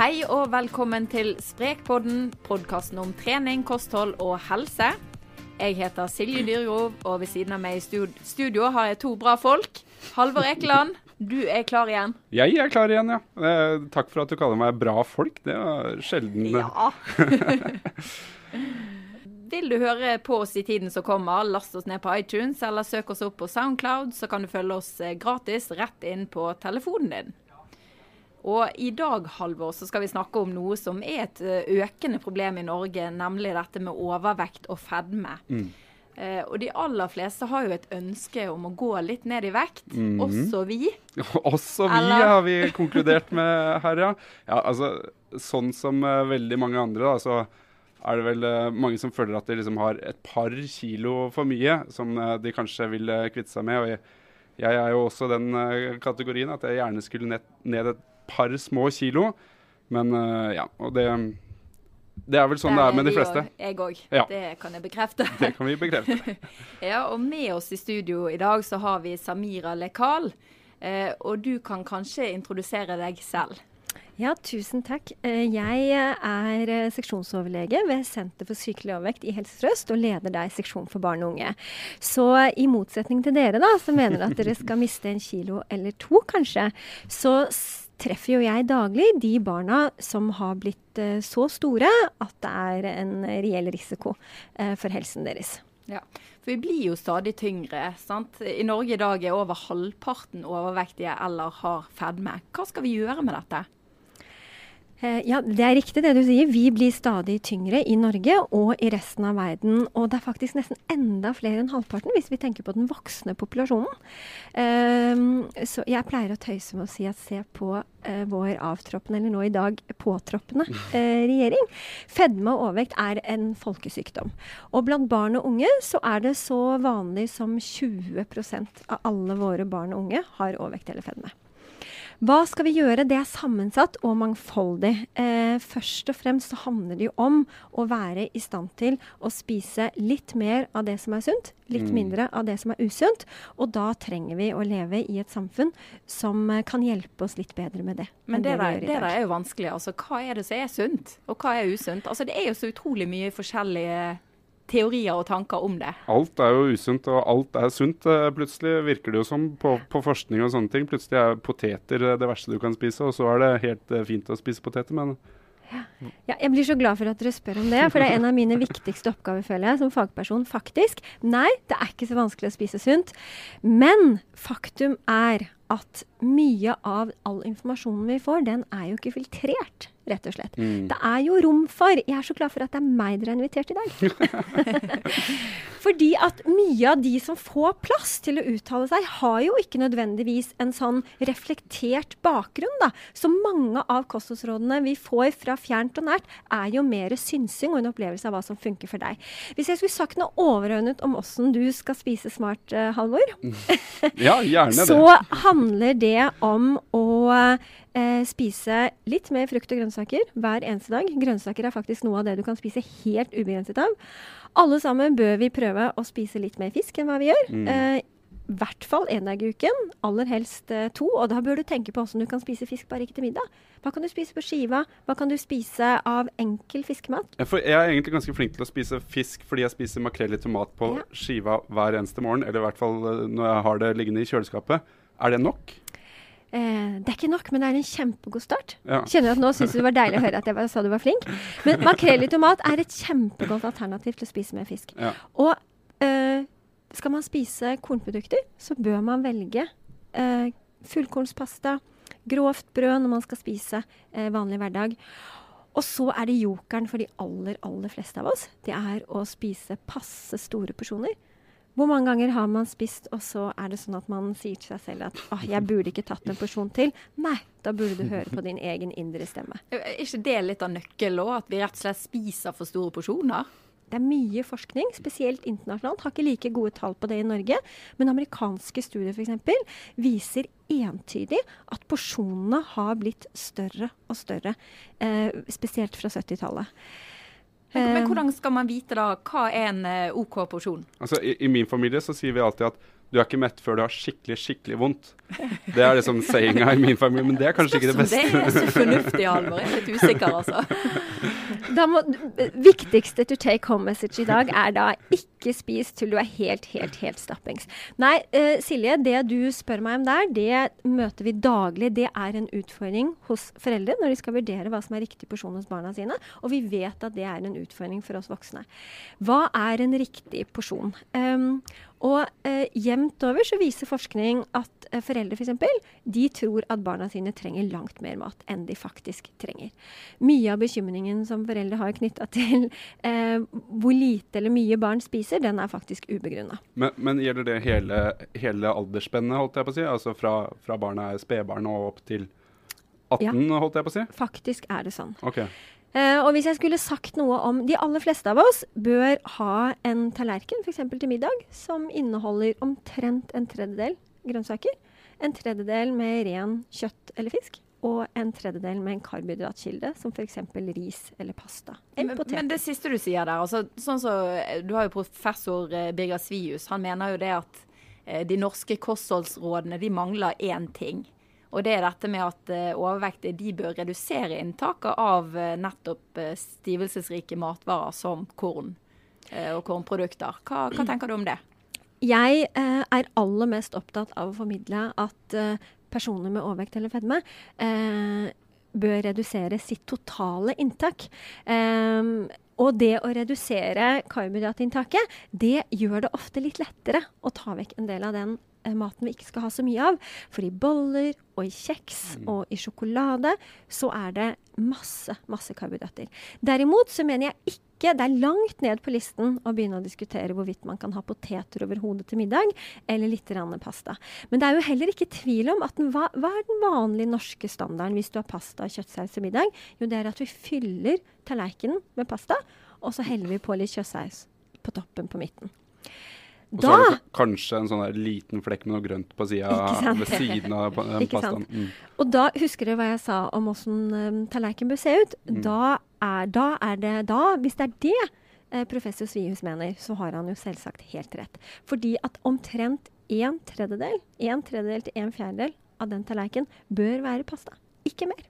Hei og velkommen til Sprekpodden, podkasten om trening, kosthold og helse. Jeg heter Silje Dyrgrov, og ved siden av meg i studio har jeg to bra folk. Halvor Ekeland, du er klar igjen? Jeg er klar igjen, ja. Eh, takk for at du kaller meg bra folk. Det var sjelden. Ja. Vil du høre på oss i tiden som kommer, last oss ned på iTunes eller søk oss opp på Soundcloud, så kan du følge oss eh, gratis rett inn på telefonen din. Og i dag, Halvor, så skal vi snakke om noe som er et eh, økende problem i Norge, nemlig dette med overvekt og fedme. Mm. Eh, og de aller fleste har jo et ønske om å gå litt ned i vekt, mm -hmm. også vi. også vi Eller? har vi konkludert med her, ja. ja altså, sånn som uh, veldig mange andre, da, så er det vel uh, mange som føler at de liksom har et par kilo for mye som uh, de kanskje vil kvitte seg med. og jeg, jeg er jo også den kategorien at jeg gjerne skulle ned, ned et par små kilo. Men ja, og det det er vel sånn det er, med de fleste. Jeg òg. Ja. Det kan jeg bekrefte. Det kan vi bekrefte. ja, og med oss i studio i dag så har vi Samira Lekal. Eh, og du kan kanskje introdusere deg selv? Ja, tusen takk. Eh, jeg er eh, seksjonsoverlege ved Senter for sykelig overvekt i Helse Sør-Øst, og leder der seksjon for barn og unge. Så i motsetning til dere, da, som mener at dere skal miste en kilo eller to, kanskje, så treffer jo jeg daglig de barna som har blitt uh, så store at det er en reell risiko uh, for helsen deres. Ja, for vi blir jo stadig tyngre. sant? I Norge i dag er over halvparten overvektige eller har fedme. Hva skal vi gjøre med dette? Eh, ja, det er riktig det du sier. Vi blir stadig tyngre i Norge og i resten av verden. Og det er faktisk nesten enda flere enn halvparten hvis vi tenker på den voksne populasjonen. Um, så jeg pleier å tøyse med å si at se på uh, vår avtroppende, eller nå i dag påtroppende, uh, regjering. Fedme og overvekt er en folkesykdom. Og blant barn og unge så er det så vanlig som 20% av alle våre barn og unge har overvekt eller fedme. Hva skal vi gjøre? Det er sammensatt og mangfoldig. Eh, først og fremst så handler det jo om å være i stand til å spise litt mer av det som er sunt, litt mm. mindre av det som er usunt. Og da trenger vi å leve i et samfunn som eh, kan hjelpe oss litt bedre med det. Men det, det, der, det der er jo vanskelig. Altså, hva er det som er sunt, og hva er usunt? Altså, det er jo så utrolig mye forskjellige teorier og tanker om det. Alt er jo usunt, og alt er sunt. Eh, plutselig virker det jo som på, på, forskning og sånne ting. Plutselig er poteter det verste du kan spise, og så er det helt eh, fint å spise poteter. men... Ja. ja. jeg blir så glad for at dere spør om det, for det er en av mine viktigste oppgaver, føler jeg, som fagperson, faktisk. Nei, det er ikke så vanskelig å spise sunt. Men faktum er at mye av all informasjonen vi får, den er jo ikke filtrert rett og slett. Mm. Det er jo rom for Jeg er så glad for at det er meg dere har invitert i dag. Fordi at mye av de som får plass til å uttale seg, har jo ikke nødvendigvis en sånn reflektert bakgrunn, da. Så mange av kostholdsrådene vi får fra fjernt og nært, er jo mer synsing og en opplevelse av hva som funker for deg. Hvis jeg skulle sagt noe overordnet om åssen du skal spise smart, uh, Halvor, ja, gjerne det. så handler det om å eh, spise litt mer frukt og grønnsaker hver eneste dag. Grønnsaker er faktisk noe av det du kan spise helt ubegrenset av. Alle sammen bør vi prøve å spise litt mer fisk enn hva vi gjør. Mm. Eh, i hvert fall én dag i uken, aller helst eh, to. Og da bør du tenke på hvordan du kan spise fisk, bare ikke til middag. Hva kan du spise på skiva? Hva kan du spise av enkel fiskemat? Jeg er egentlig ganske flink til å spise fisk fordi jeg spiser makrell i tomat på ja. skiva hver eneste morgen. Eller i hvert fall eh, når jeg har det liggende i kjøleskapet. Er det nok? Eh, det er ikke nok, men det er en kjempegod start. Ja. Kjenner at Nå syns du det var deilig å høre at jeg var, sa du var flink. Men makrell i tomat er et kjempegodt alternativ til å spise med fisk. Ja. Og eh, skal man spise kornprodukter, så bør man velge eh, fullkornspasta, grovt brød når man skal spise eh, vanlig hverdag. Og så er det jokeren for de aller, aller fleste av oss. Det er å spise passe store porsjoner. Hvor mange ganger har man spist, og så er det sånn at man sier til seg selv at åh, jeg burde ikke tatt en porsjon til. Nei, da burde du høre på din egen indre stemme. Er ikke det litt av nøkkelen òg, at vi rett og slett spiser for store porsjoner? Det er mye forskning, spesielt internasjonalt. Har ikke like gode tall på det i Norge. Men amerikanske studier f.eks. viser entydig at porsjonene har blitt større og større. Eh, spesielt fra 70-tallet. Men, men hvordan skal man vite da hva er en OK porsjon? Altså, i, I min familie så sier vi alltid at du er ikke mett før du har skikkelig, skikkelig vondt. Det er liksom sayinga i min familie, men det er kanskje ikke det beste. Det er så fornuftig, Halvor. Jeg er litt usikker, altså. Må, viktigste to take home message i dag er da ikke spis til du er helt, helt, helt stappings. Nei, uh, Silje, det du spør meg om der, det møter vi daglig. Det er en utfordring hos foreldre når de skal vurdere hva som er riktig porsjon hos barna sine. Og vi vet at det er en utfordring for oss voksne. Hva er en riktig porsjon? Um, og eh, jevnt over så viser forskning at eh, foreldre f.eks. de tror at barna sine trenger langt mer mat enn de faktisk trenger. Mye av bekymringen som foreldre har knytta til eh, hvor lite eller mye barn spiser, den er faktisk ubegrunna. Men, men, gjelder det hele, hele aldersspennet, holdt jeg på å si? Altså fra, fra barna er spedbarn og opp til 18, ja, holdt jeg på å si? Faktisk er det sånn. Okay. Uh, og hvis jeg skulle sagt noe om De aller fleste av oss bør ha en tallerken f.eks. til middag som inneholder omtrent en tredjedel grønnsaker, en tredjedel med ren kjøtt eller fisk, og en tredjedel med en karbohydratkilde, som f.eks. ris eller pasta. Men, men, det siste du sier der, altså, sånn så, du har jo professor eh, Birger Svius. Han mener jo det at eh, de norske kostholdsrådene de mangler én ting. Og det er dette med at uh, overvektige de bør redusere inntaket av uh, nettopp uh, stivelsesrike matvarer som korn og kornprodukter. Hva, hva, tenker du om det? Jeg er aller mest opptatt av å formidle at personer med overvekt eller fedme bør redusere sitt totale inntak. Og det å redusere karbohydratinntaket, det gjør det ofte litt lettere å ta vekk en del av den Eh, maten vi ikke skal ha så mye av. For i boller og i kjeks mm. og i sjokolade så er det masse, masse karbohydrater. Derimot så mener jeg ikke det er langt ned på listen å begynne å diskutere hvorvidt man kan ha poteter over hodet til middag, eller litt pasta. Men det er jo heller ikke tvil om at den, hva, hva, er den vanlige norske standarden hvis du har pasta og kjøttsaus til middag? Jo, det er at vi fyller tallerkenen med pasta, og så heller vi på litt kjøttsaus på toppen på midten. Og så er det kanskje en sånn liten flekk med noe grønt på sida ved siden av pastaen. Mm. Og da husker dere hva jeg sa om åssen um, bør se ut? Mm. Da, er, da, er, det da, hvis det er det eh, professor Svihus mener, så har han jo selvsagt helt rett. Fordi at omtrent en tredjedel, en tredjedel til en fjerdedel av den tallerkenen bør være pasta. Ikke mer.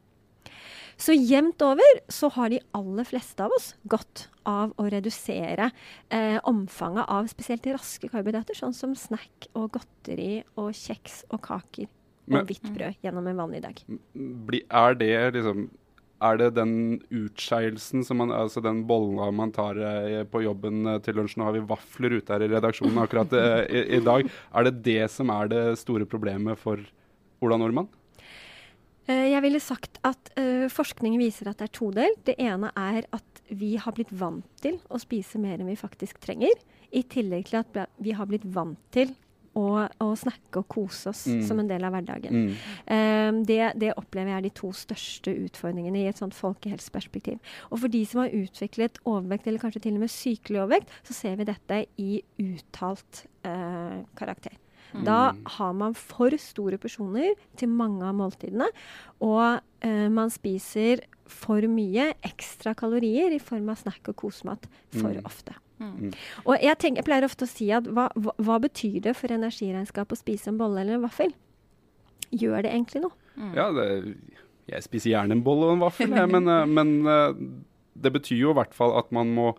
Så jevnt over så har de aller fleste av oss godt av å redusere eh, omfanget av spesielt raske karbohydrater, sånn som snack og godteri og kjeks og kaker og hvitt brød gjennom en vanlig dag. Er det liksom er det den utskeielsen, altså den bolla man tar eh, på jobben eh, til lunsj Nå har vi vafler ute her i redaksjonen akkurat eh, i, i, dag. Er det det som er det store problemet for Ola Nordmann? Eh, jeg ville sagt at uh, forskning viser at det er todelt. Det ene er at vi har blitt vant til å spise mer enn vi faktisk trenger. I tillegg til at vi har blitt vant til å, å snakke og kose oss mm. som en del av hverdagen. Mm. Um, det, det, opplever jeg er de to største utfordringene i et sånt folkehelseperspektiv. Og for de som har utviklet overvekt, eller kanskje til og med sykelig overvekt, så ser vi dette i uttalt uh, karakter. Mm. Da har man for store porsjoner til mange av måltidene. Og eh, man spiser for mye ekstra kalorier i form av snack og kosemat for mm. ofte. Mm. mm. Og jeg, tenker, jeg, pleier ofte å si at hva, hva, hva betyr det for energiregnskap å spise en bolle eller en vaffel? Gjør det egentlig noe? Mm. Ja, det, jeg spiser gjerne en bolle og en vaffel, men, eh, men eh, det betyr jo i hvert fall at man må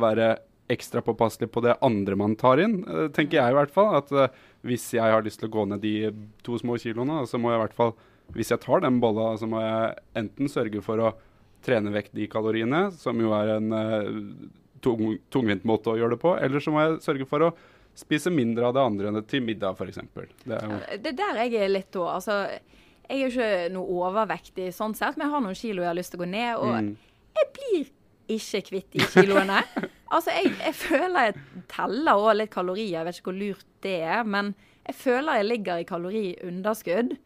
være ekstra påpasselig på det andre man tar inn, tenker jeg i hvert fall. At hvis jeg har lyst til å gå ned de to små kiloene, så må jeg i hvert fall, hvis jeg tar den bolla, så må jeg enten sørge for å trene vekk de kaloriene, som jo er en uh, tung, tungvint måte å gjøre det på, eller så må jeg sørge for å spise mindre av det andre enn til middag, f.eks. Det, er det der jeg er litt òg. Altså, jeg er jo ikke noe overvektig sånn sett, men jeg har noen kilo jeg har lyst til å gå ned. Og mm. Ikke kvitt de kiloene. altså, jeg, jeg, føler jeg teller òg litt kalorier, jeg vet ikke hvor lurt det er. Men jeg føler jeg ligger i kaloriunderskudd.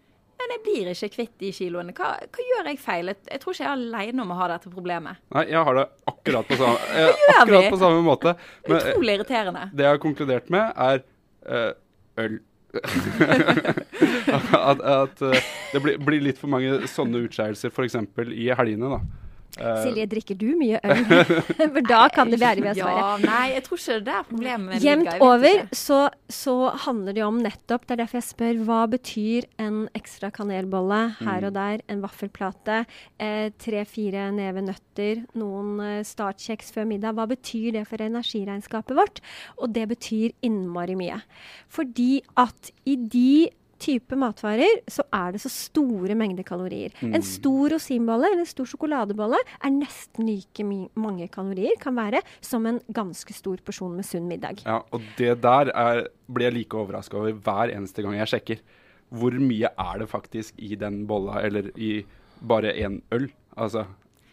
Men jeg blir ikke kvitt de kiloene. Hva, hva gjør jeg feil? Jeg, jeg, tror ikke jeg er aleine om å ha dette problemet. Nei, jeg har det akkurat på samme, akkurat på samme måte. Men, Utrolig irriterende. Det jeg har konkludert med, er uh, øl. at, at uh, det blir, blir, litt for mange sånne utskeielser, f.eks. i helgene. da. Uh, Silje, drikker du mye øl? For da kan det være ved å svare. Ja, nei, jeg tror ikke det er problemet Jevnt over så, så, handler det om nettopp Det er derfor jeg spør hva betyr en ekstra kanelbolle her og mm. der, en vaffelplate, eh, tre-fire neve nøtter, noen eh, startkjeks før middag. Hva betyr det for energiregnskapet vårt? Og det betyr innmari mye. Fordi at i de type matvarer så er det så store mengder kalorier. Mm. En stor rosinbolle eller en stor sjokoladebolle er nesten like mange kalorier kan være som en ganske stor porsjon med sunn middag. Ja, og det der er, blir jeg like overraska over hver eneste gang jeg sjekker. Hvor mye er det faktisk i den bolla, eller i bare én øl? Altså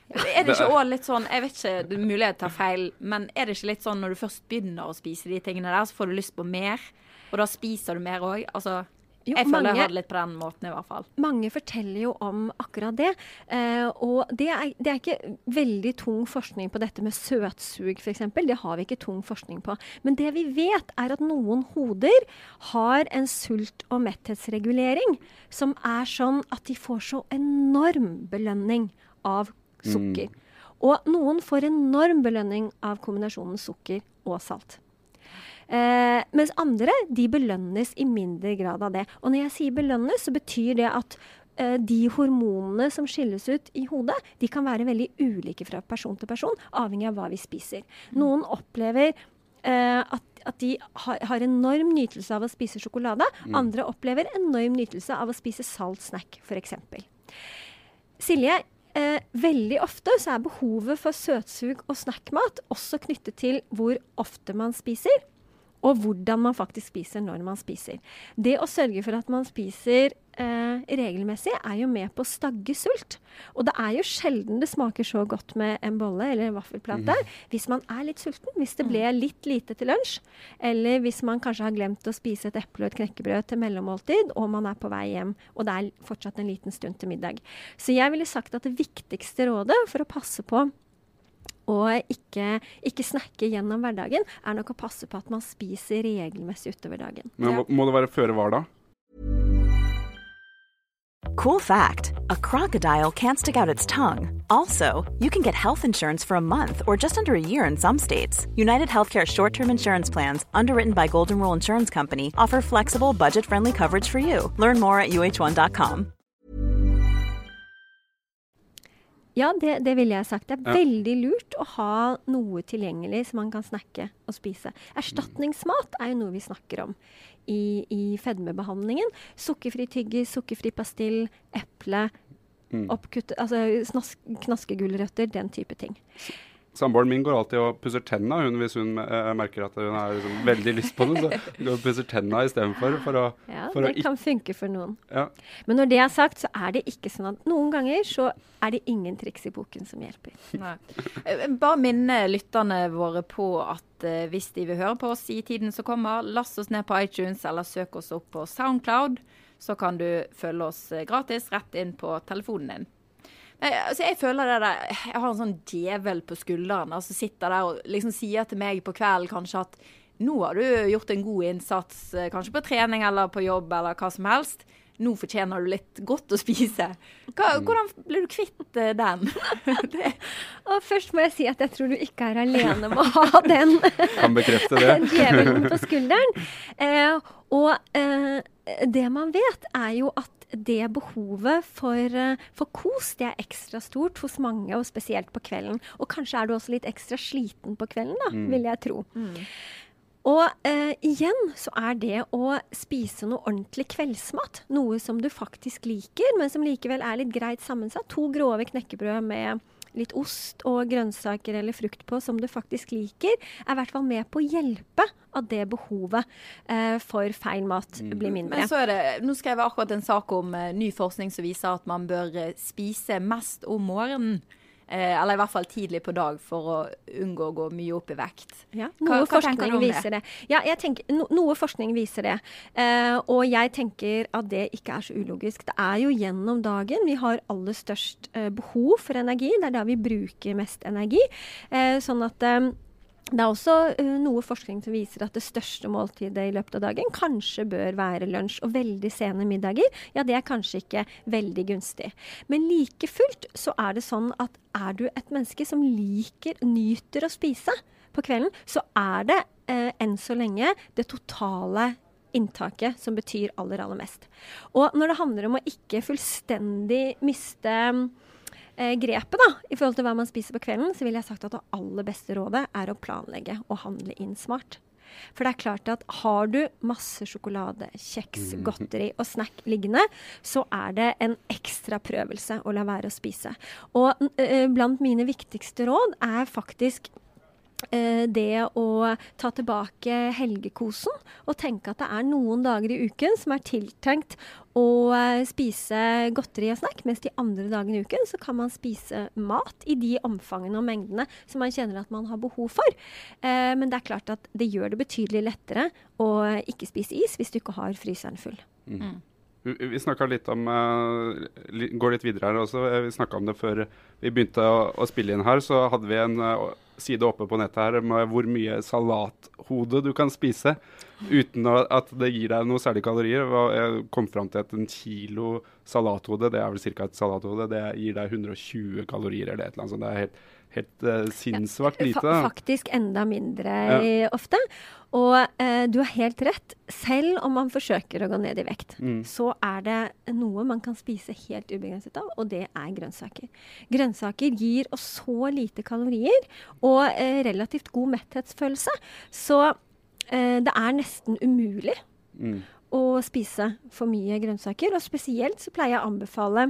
er det ikke òg litt sånn Jeg vet ikke, det er mulig jeg tar feil, men er det ikke litt sånn når du først begynner å spise de tingene der, så får du lyst på mer, og da spiser du mer òg? Altså jo, jeg føler mange, jeg har det litt på den måten i hvert fall. Mange forteller jo om akkurat det. Eh, og det er, det er, ikke veldig tung forskning på dette med søtsug f.eks. Det har vi ikke tung forskning på. Men det vi vet, er at noen hoder har en sult- og metthetsregulering som er sånn at de får så enorm belønning av sukker. Mm. Og noen får enorm belønning av kombinasjonen sukker og salt. Eh, mens andre de belønnes i mindre grad av det. Og når jeg sier belønnes, så betyr det at eh, de hormonene som skilles ut i hodet, de kan være veldig ulike fra person til person, avhengig av hva vi spiser. Noen opplever eh, at at de har, har, enorm nytelse av å spise sjokolade. Mm. Andre opplever enorm nytelse av å spise salt snack, f.eks. Silje, eh, veldig ofte så er behovet for søtsug og snackmat også knyttet til hvor ofte man spiser, og hvordan man faktisk spiser når man spiser. Det å sørge for at man spiser eh, regelmessig, er jo med på å stagge sult. Og det er jo sjelden det smaker så godt med en bolle eller en vaffelplate mm. hvis man er litt sulten. Hvis det ble mm. litt lite til lunsj, eller hvis man kanskje har glemt å spise et eple og et knekkebrød til mellommåltid, og man er på vei hjem, og det er fortsatt en liten stund til middag. Så jeg ville sagt at det viktigste rådet for å passe på og ikke, ikke snakke gjennom hverdagen, er nok å passe på at man spiser regelmessig utover dagen. Men Må det være føre var, da? Cool fact a crocodile can't stick out its tongue. Also, you can get health insurance for a month or just under a year in some states. United Healthcare short term insurance plans, underwritten by Golden Rule Insurance Company, offer flexible, budget friendly coverage for you. Learn more at uh1.com. Ja, det, det ville jeg sagt. Det er ja. veldig lurt å ha noe tilgjengelig som man kan snakke og spise. Erstatningsmat er jo noe vi snakker om i, i fedmebehandlingen. Sukkerfri tyggis, sukkerfri pastill, eple. Mm. Oppkutte, altså knaskegulrøtter, den type ting. Samboeren min går alltid og pusser tenna hun, hvis hun uh, merker at hun har liksom veldig lyst på det. Så går og pusser tenna istedenfor. For å, ja, for det å kan funke for noen. Ja. Men når det er sagt, så er det ikke sånn at noen ganger så er det ingen triks i boken som hjelper. Nei. Eh, bare minne lytterne våre på at uh, hvis de vil høre på oss i tiden som kommer, last oss ned på iTunes eller søk oss opp på Soundcloud. Så kan du følge oss gratis rett inn på telefonen din. Altså jeg føler det der Jeg har en sånn djevel på skulderen som altså sitter der og liksom sier til meg på kvelden kanskje at nå har du gjort en god innsats, eh, kanskje på trening eller på jobb eller hva som helst. Nå fortjener du litt godt å spise. Hva, mm. hvordan blir du kvitt den? den? og først må jeg si at jeg tror du ikke er alene med å ha den Kan bekrefte det. djevelen på skulderen. Eh, og eh, det man vet, er jo at det behovet for, eh, for, kos det er ekstra stort hos mange, og spesielt på kvelden. Og kanskje er du også litt ekstra sliten på kvelden, da, mm. vil jeg tro. Mm. Og eh, igjen så er det å spise noe ordentlig kveldsmat noe som du faktisk liker, men som likevel er litt greit sammensatt. To grove knekkebrød med litt ost og grønnsaker eller frukt på som du faktisk liker, er i hvert fall med på å hjelpe at det behovet eh, for feil mat mm. blir mindre. Men så er det, Nå skrev jeg akkurat en sak om eh, ny forskning som viser at man bør uh, spise mest om morgenen. Eh, eller i hvert fall tidlig på dag, for å unngå å gå mye opp i vekt. Ja, noe hva, hva forskning viser det? det. Ja, tenker, no, noe forskning viser det. Eh, og jeg tenker at det ikke er så ulogisk. Det er jo gjennom dagen vi har aller størst eh, behov for energi. Det er da vi bruker mest energi. Eh, sånn at det er også uh, noe forskning som viser at det største måltidet i løpet av dagen kanskje bør være lunsj. Og veldig sene middager, ja det er kanskje ikke veldig gunstig. Men like fullt så er det sånn at er du et menneske som liker, nyter å spise på kvelden, så er det uh, enn så lenge det totale inntaket som betyr aller, aller mest. Og når det handler om å ikke fullstendig miste eh, grepet da, i forhold til hva man spiser på kvelden, så vil jeg sagt at det aller beste rådet er å planlegge og handle inn smart. For det er klart at har du masse sjokolade, kjeks, mm. godteri og snack liggende, så er det en ekstra prøvelse å la være å spise. Og eh, blant mine viktigste råd er faktisk det å ta tilbake helgekosen og tenke at det er noen dager i uken som er tiltenkt å eh, spise godteri og snack, mens de andre dagene i uken så kan man spise mat i de omfangene og mengdene som man kjenner at man har behov for. Eh, men det er klart at det gjør det betydelig lettere å ikke spise is hvis du ikke har fryseren full. Mm. mm. Vi snakka litt om Går litt videre her også. Vi snakka om det før vi begynte å, spille inn her. Så hadde vi en side oppe på nettet her med hvor mye salathode du kan spise uten at det gir deg noe særlig kalorier. Jeg kom fram til at en kilo salathode, det er vel ca. et salathode, det gir deg 120 kalorier eller et eller annet sånt. Det er helt helt uh, sinnssvakt lite. Fa faktisk enda mindre ja. ofte. Og uh, du har helt rett. Selv om man forsøker å gå ned i vekt, mm. så er det noe man kan spise helt ubegrenset av, og det er grønnsaker. Grønnsaker gir oss så lite kalorier og uh, relativt god metthetsfølelse, så det er nesten umulig mm. å spise for mye grønnsaker. Og spesielt så pleier jeg å anbefale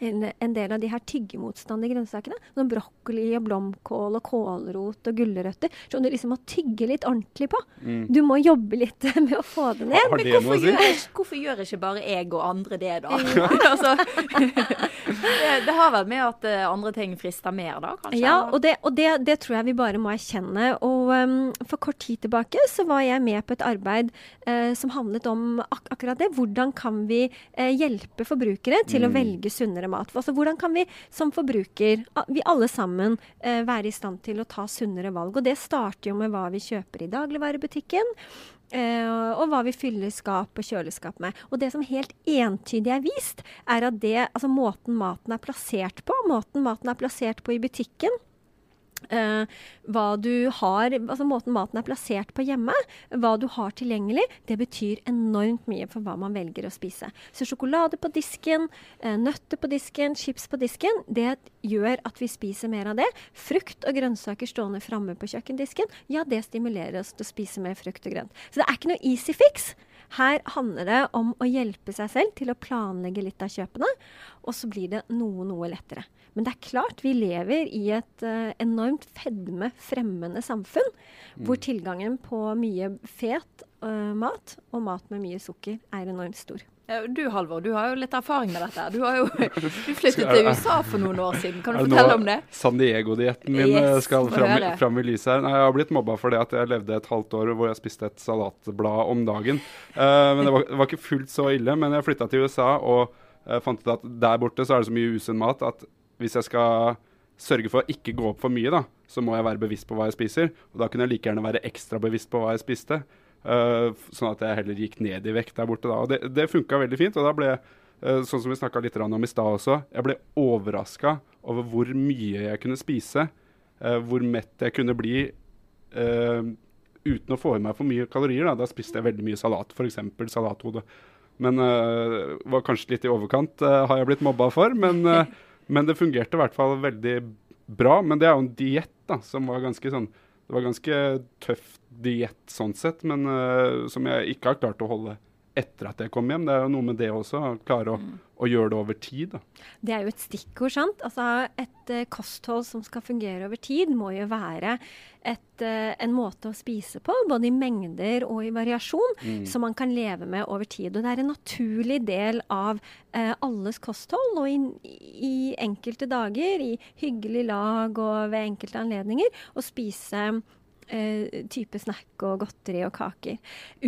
en, en, del av de her tyggemotstandige grønnsakene. Som brokkoli og blomkål og kålrot og gulrøtter. Som du liksom må tygge litt ordentlig på. Mm. Du må jobbe litt med å få det ned. Har det Men hvorfor, gjør, si? hvorfor gjør ikke bare jeg og andre det, da? altså, det, det, har vært med at uh, andre ting frister mer, da, kanskje? Ja, og, det, og det, det, tror jeg vi bare må erkjenne. Og um, for kort tid tilbake så var jeg med på et arbeid uh, som handlet om ak akkurat det. Hvordan kan vi uh, hjelpe forbrukere til mm. å velge sunnere mat. Altså, hvordan kan vi som forbruker, vi alle sammen, eh, være i stand til å ta sunnere valg? Og det starter jo med hva vi kjøper i dagligvarebutikken. Uh, og hva vi fyller skap og kjøleskap med. Og det som helt entydig er vist, er at det, altså måten maten er plassert på, måten maten er plassert på i butikken, Uh, hva du har, altså Måten maten er plassert på hjemme, hva du har tilgjengelig, det betyr enormt mye for hva man velger å spise. Så sjokolade på disken, uh, nøtter på disken, chips på disken, det gjør at vi spiser mer av det. Frukt og grønnsaker stående framme på kjøkkendisken, ja, det stimulerer oss til å spise mer frukt og grønt. Så det er ikke noe easy fix. Her handler det om å hjelpe seg selv til å planlegge litt av kjøpene, og så blir det noe, noe lettere. Men det er klart, vi lever i et uh, enormt fedme-fremmende samfunn, mm. hvor tilgangen på mye fet uh, mat og mat med mye sukker er enormt stor. Du Halvor, du har jo litt erfaring med dette. Du har jo du flyttet til USA for noen år siden. Kan du fortelle om det? San Diego-dietten min yes, eh, skal fram, fram, i lyset her. Nei, jeg har blitt mobba for det at jeg levde et halvt år hvor jeg spiste et salatblad om dagen. Uh, men det var, det var, ikke fullt så ille. Men jeg flytta til USA og uh, fant ut at der borte så er det så mye usunn mat at hvis jeg skal sørge for å ikke gå opp for mye, da, så må jeg være bevisst på hva jeg spiser. Og da kunne jeg like gjerne være ekstra bevisst på hva jeg spiste. Uh, sånn at jeg heller gikk ned i vekt der borte. da. Og Det, det funka veldig fint. Og da ble uh, sånn som vi snakka litt om i stad også, jeg ble overraska over hvor mye jeg kunne spise. Uh, hvor mett jeg kunne bli uten å få i meg for mye kalorier. Da, da spiste jeg veldig mye salat, f.eks. salathode. Men var kanskje litt i overkant, har jeg blitt mobba for. Men, men det fungerte i hvert fall veldig bra. Men det er jo en diett som var ganske sånn det var ganske tøff diett sånn sett, men uh, som jeg ikke har klart å holde etter at jeg kom hjem. Det er jo noe med det også, å klare å, mm. å gjøre det over tid. Da. Det er jo et stikkord, sant. Altså, et uh, kosthold som skal fungere over tid, må jo være et, uh, en måte å spise på, både i mengder og i variasjon, mm. som man kan leve med over tid. Og det er en naturlig del av uh, alles kosthold. Og i, i, enkelte dager, i hyggelig lag og ved enkelte anledninger, å spise eh, type snack og godteri og kaker.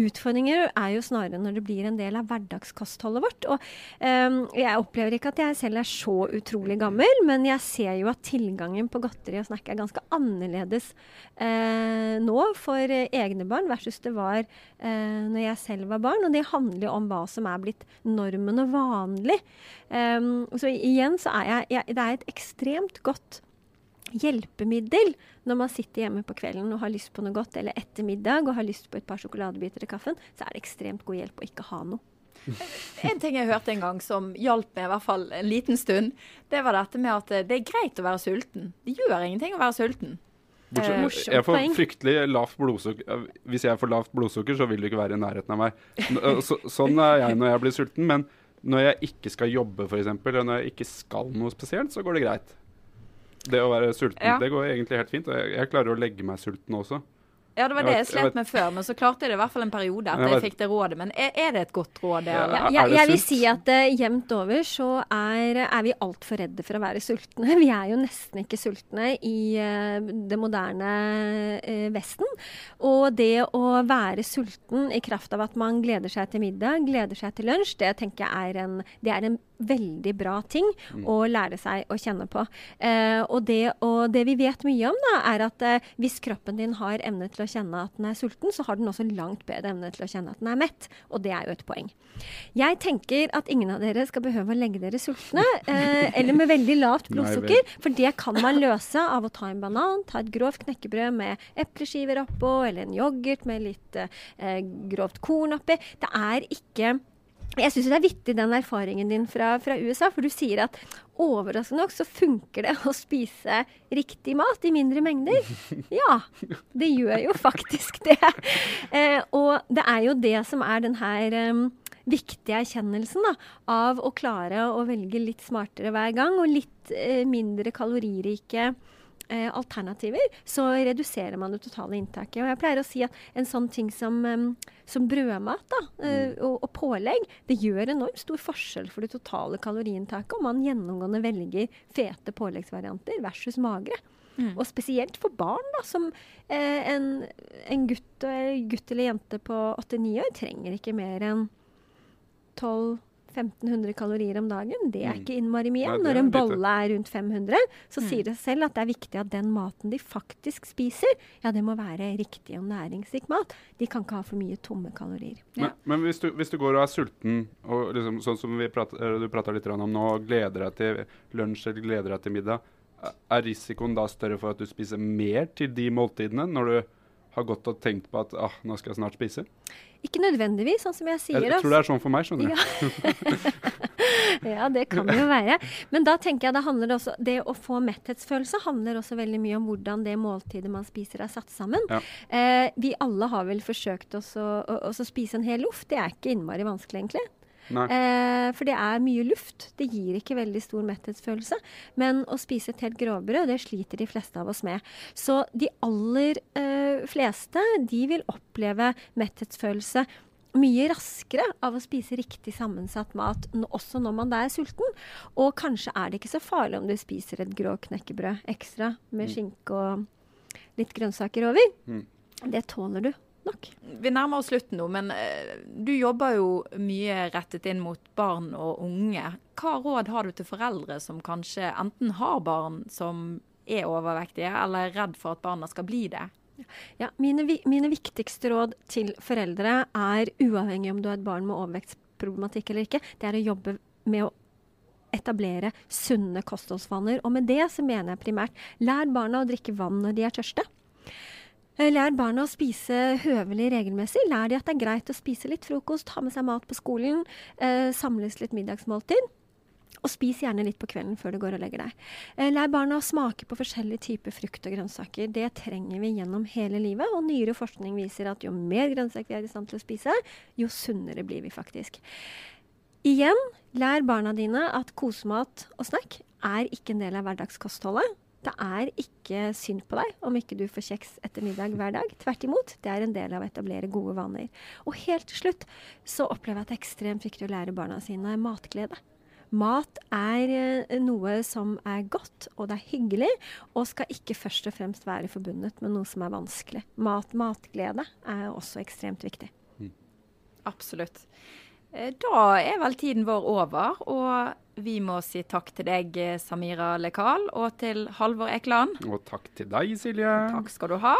Utfordringer er jo snarere når det blir en del av hverdagskostholdet vårt. Og eh, jeg opplever ikke at jeg selv er så utrolig gammel, men jeg ser jo at tilgangen på godteri og snack er ganske annerledes eh, nå for egne barn versus det var eh, når jeg selv var barn. Og det handler jo om hva som er blitt normen og vanlig. Um, så igjen så er jeg, jeg Det er et ekstremt godt hjelpemiddel når man sitter hjemme på kvelden og har lyst på noe godt, eller etter middag og har lyst på et par sjokoladebiter til kaffen, så er det ekstremt god hjelp å ikke ha noe. En ting jeg hørte en gang som hjalp meg i hvert fall en liten stund, det var dette med at det er greit å være sulten. Det gjør ingenting å være sulten. Bortsett, eh, jeg får fryktelig lavt blodsukker. Hvis jeg får lavt blodsukker, så vil du ikke være i nærheten av meg. Så, sånn er jeg når jeg blir sulten. Men når jeg ikke skal jobbe, f.eks., eller når jeg ikke skal noe spesielt, så går det greit. Det å være sulten, ja. det går egentlig helt fint. Jeg, jeg klarer å legge meg sulten også. Ja, det var det jeg slet med før, men så klarte jeg det i hvert fall en periode at jeg fikk det rådet. Men er, er det et godt råd? Det, ja, jeg, jeg vil si at uh, jevnt over så er, er vi altfor redde for å være sultne. Vi er jo nesten ikke sultne i uh, det moderne uh, Vesten. Og det å være sulten i kraft av at man gleder seg til middag, gleder seg til lunsj, det tenker jeg er en, det er en veldig bra ting mm. å lære seg å kjenne på. Eh, og, det, og, det, vi vet mye om, da, er at eh, hvis kroppen din har evne til å kjenne at den er sulten, så har den også langt bedre evne til å kjenne at den er mett. Og det er jo et poeng. Jeg tenker at ingen av dere skal behøve å legge dere sultne, eh, eller med veldig lavt blodsukker, for det kan man løse av å ta en banan, ta et grovt knekkebrød med epleskiver oppå, eller en yoghurt med litt grovt korn oppi. Det er ikke jeg syns det er vittig den erfaringen din fra, fra, USA, for du sier at overraskende nok så funker det å spise riktig mat i mindre mengder. Ja, det gjør jo faktisk det. Eh, og det er jo det som er den her um, viktige erkjennelsen da, av å klare å velge litt smartere hver gang, og litt eh, mindre kaloririke eh, alternativer, så reduserer man det totale inntaket. Og jeg pleier å si at en sånn ting som, som brødmat da, uh, og, og, pålegg, det gjør enormt stor forskjell for det totale kaloriinntaket om man gjennomgående velger fete påleggsvarianter versus magre. Mm. Og spesielt for barn, da, som eh, en, en gutt, gutt, eller jente på 8-9 år trenger ikke mer enn 12 1500 kalorier om dagen, det er mm. ikke innmari mye. Når en bolle er rundt 500, så mm. sier det selv at det er viktig at den maten de faktisk spiser, ja, det må være riktig og næringsrik mat. De kan ikke ha for mye tomme kalorier. Ja. Men, men hvis, du, hvis, du, går og er sulten, og liksom, sånn som prater, du prata litt om nå, gleder deg til lunsj eller gleder deg til middag, er risikoen da større for at du spiser mer til de måltidene når du har gått og tenkt på at ah, nå skal jeg snart spise? Ikke nødvendigvis, sånn som jeg sier. Jeg, jeg tror det er sånn for meg, skjønner du. Ja. ja, det kan jo være. Men da tenker jeg det handler også Det å få metthetsfølelse handler også veldig mye om hvordan det måltidet man spiser, er satt sammen. Ja. Eh, vi alle har vel forsøkt oss å, å, å spise en hel loff. Det er ikke innmari vanskelig, egentlig. Eh, for det er mye luft. Det gir ikke veldig stor metthetsfølelse. Men å spise et helt grovbrød, det sliter de fleste av oss med. Så de aller eh, fleste, de vil oppleve metthetsfølelse mye raskere av å spise riktig sammensatt mat, også når man da er sulten. Og kanskje er det ikke så farlig om du spiser et grå knekkebrød ekstra med mm. skinke og litt grønnsaker over. Mm. Det tåler du nok. Vi nærmer oss slutten nå, men uh, du jobber jo mye rettet inn mot barn og unge. Hva råd har du til foreldre som kanskje enten har barn som er overvektige, eller er redd for at barna skal bli det? Ja, mine, mine viktigste råd til foreldre er, uavhengig om du har et barn med overvektsproblematikk eller ikke, det er å jobbe med å etablere sunne kostholdsvaner. Og med det så mener jeg primært lær barna å drikke vann når de er tørste. Lær barna å spise høvelig regelmessig. Lær de at det er greit å spise litt frokost, ha med seg mat på skolen, eh, samles litt middagsmåltid. Og spis gjerne litt på kvelden før du går og legger deg. Eh, lær barna å smake på forskjellige typer frukt og grønnsaker. Det trenger vi gjennom hele livet, og nyere forskning viser at jo mer grønnsaker vi er i stand til å spise, jo sunnere blir vi faktisk. Igjen, lær barna dine at kosemat og snack er ikke en del av hverdagskostholdet. Det er ikke synd på deg om ikke du får kjeks etter middag hver dag. Tvert imot, det er en del av å etablere gode vaner. Og helt til slutt så opplever jeg at det er ekstremt viktig å lære barna sine matglede. Mat er eh, noe som er godt, og det er hyggelig, og skal ikke først og fremst være forbundet med noe som er vanskelig. Mat, matglede er også ekstremt viktig. Mm. Absolutt. Eh, da er vel tiden vår over, og vi må si takk til deg, Samira Lekal, og til Halvor Ekeland. Og takk til deg, Silje. Takk skal du ha.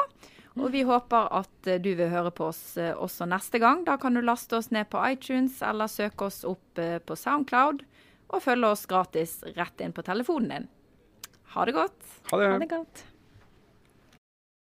Og vi håper at eh, du vil høre på oss eh, også neste gang. Da kan du laste oss ned på iTunes eller søke oss opp eh, på Soundcloud. Og følge oss gratis rett inn på telefonen din. Ha det godt. Ha det. Ha det godt.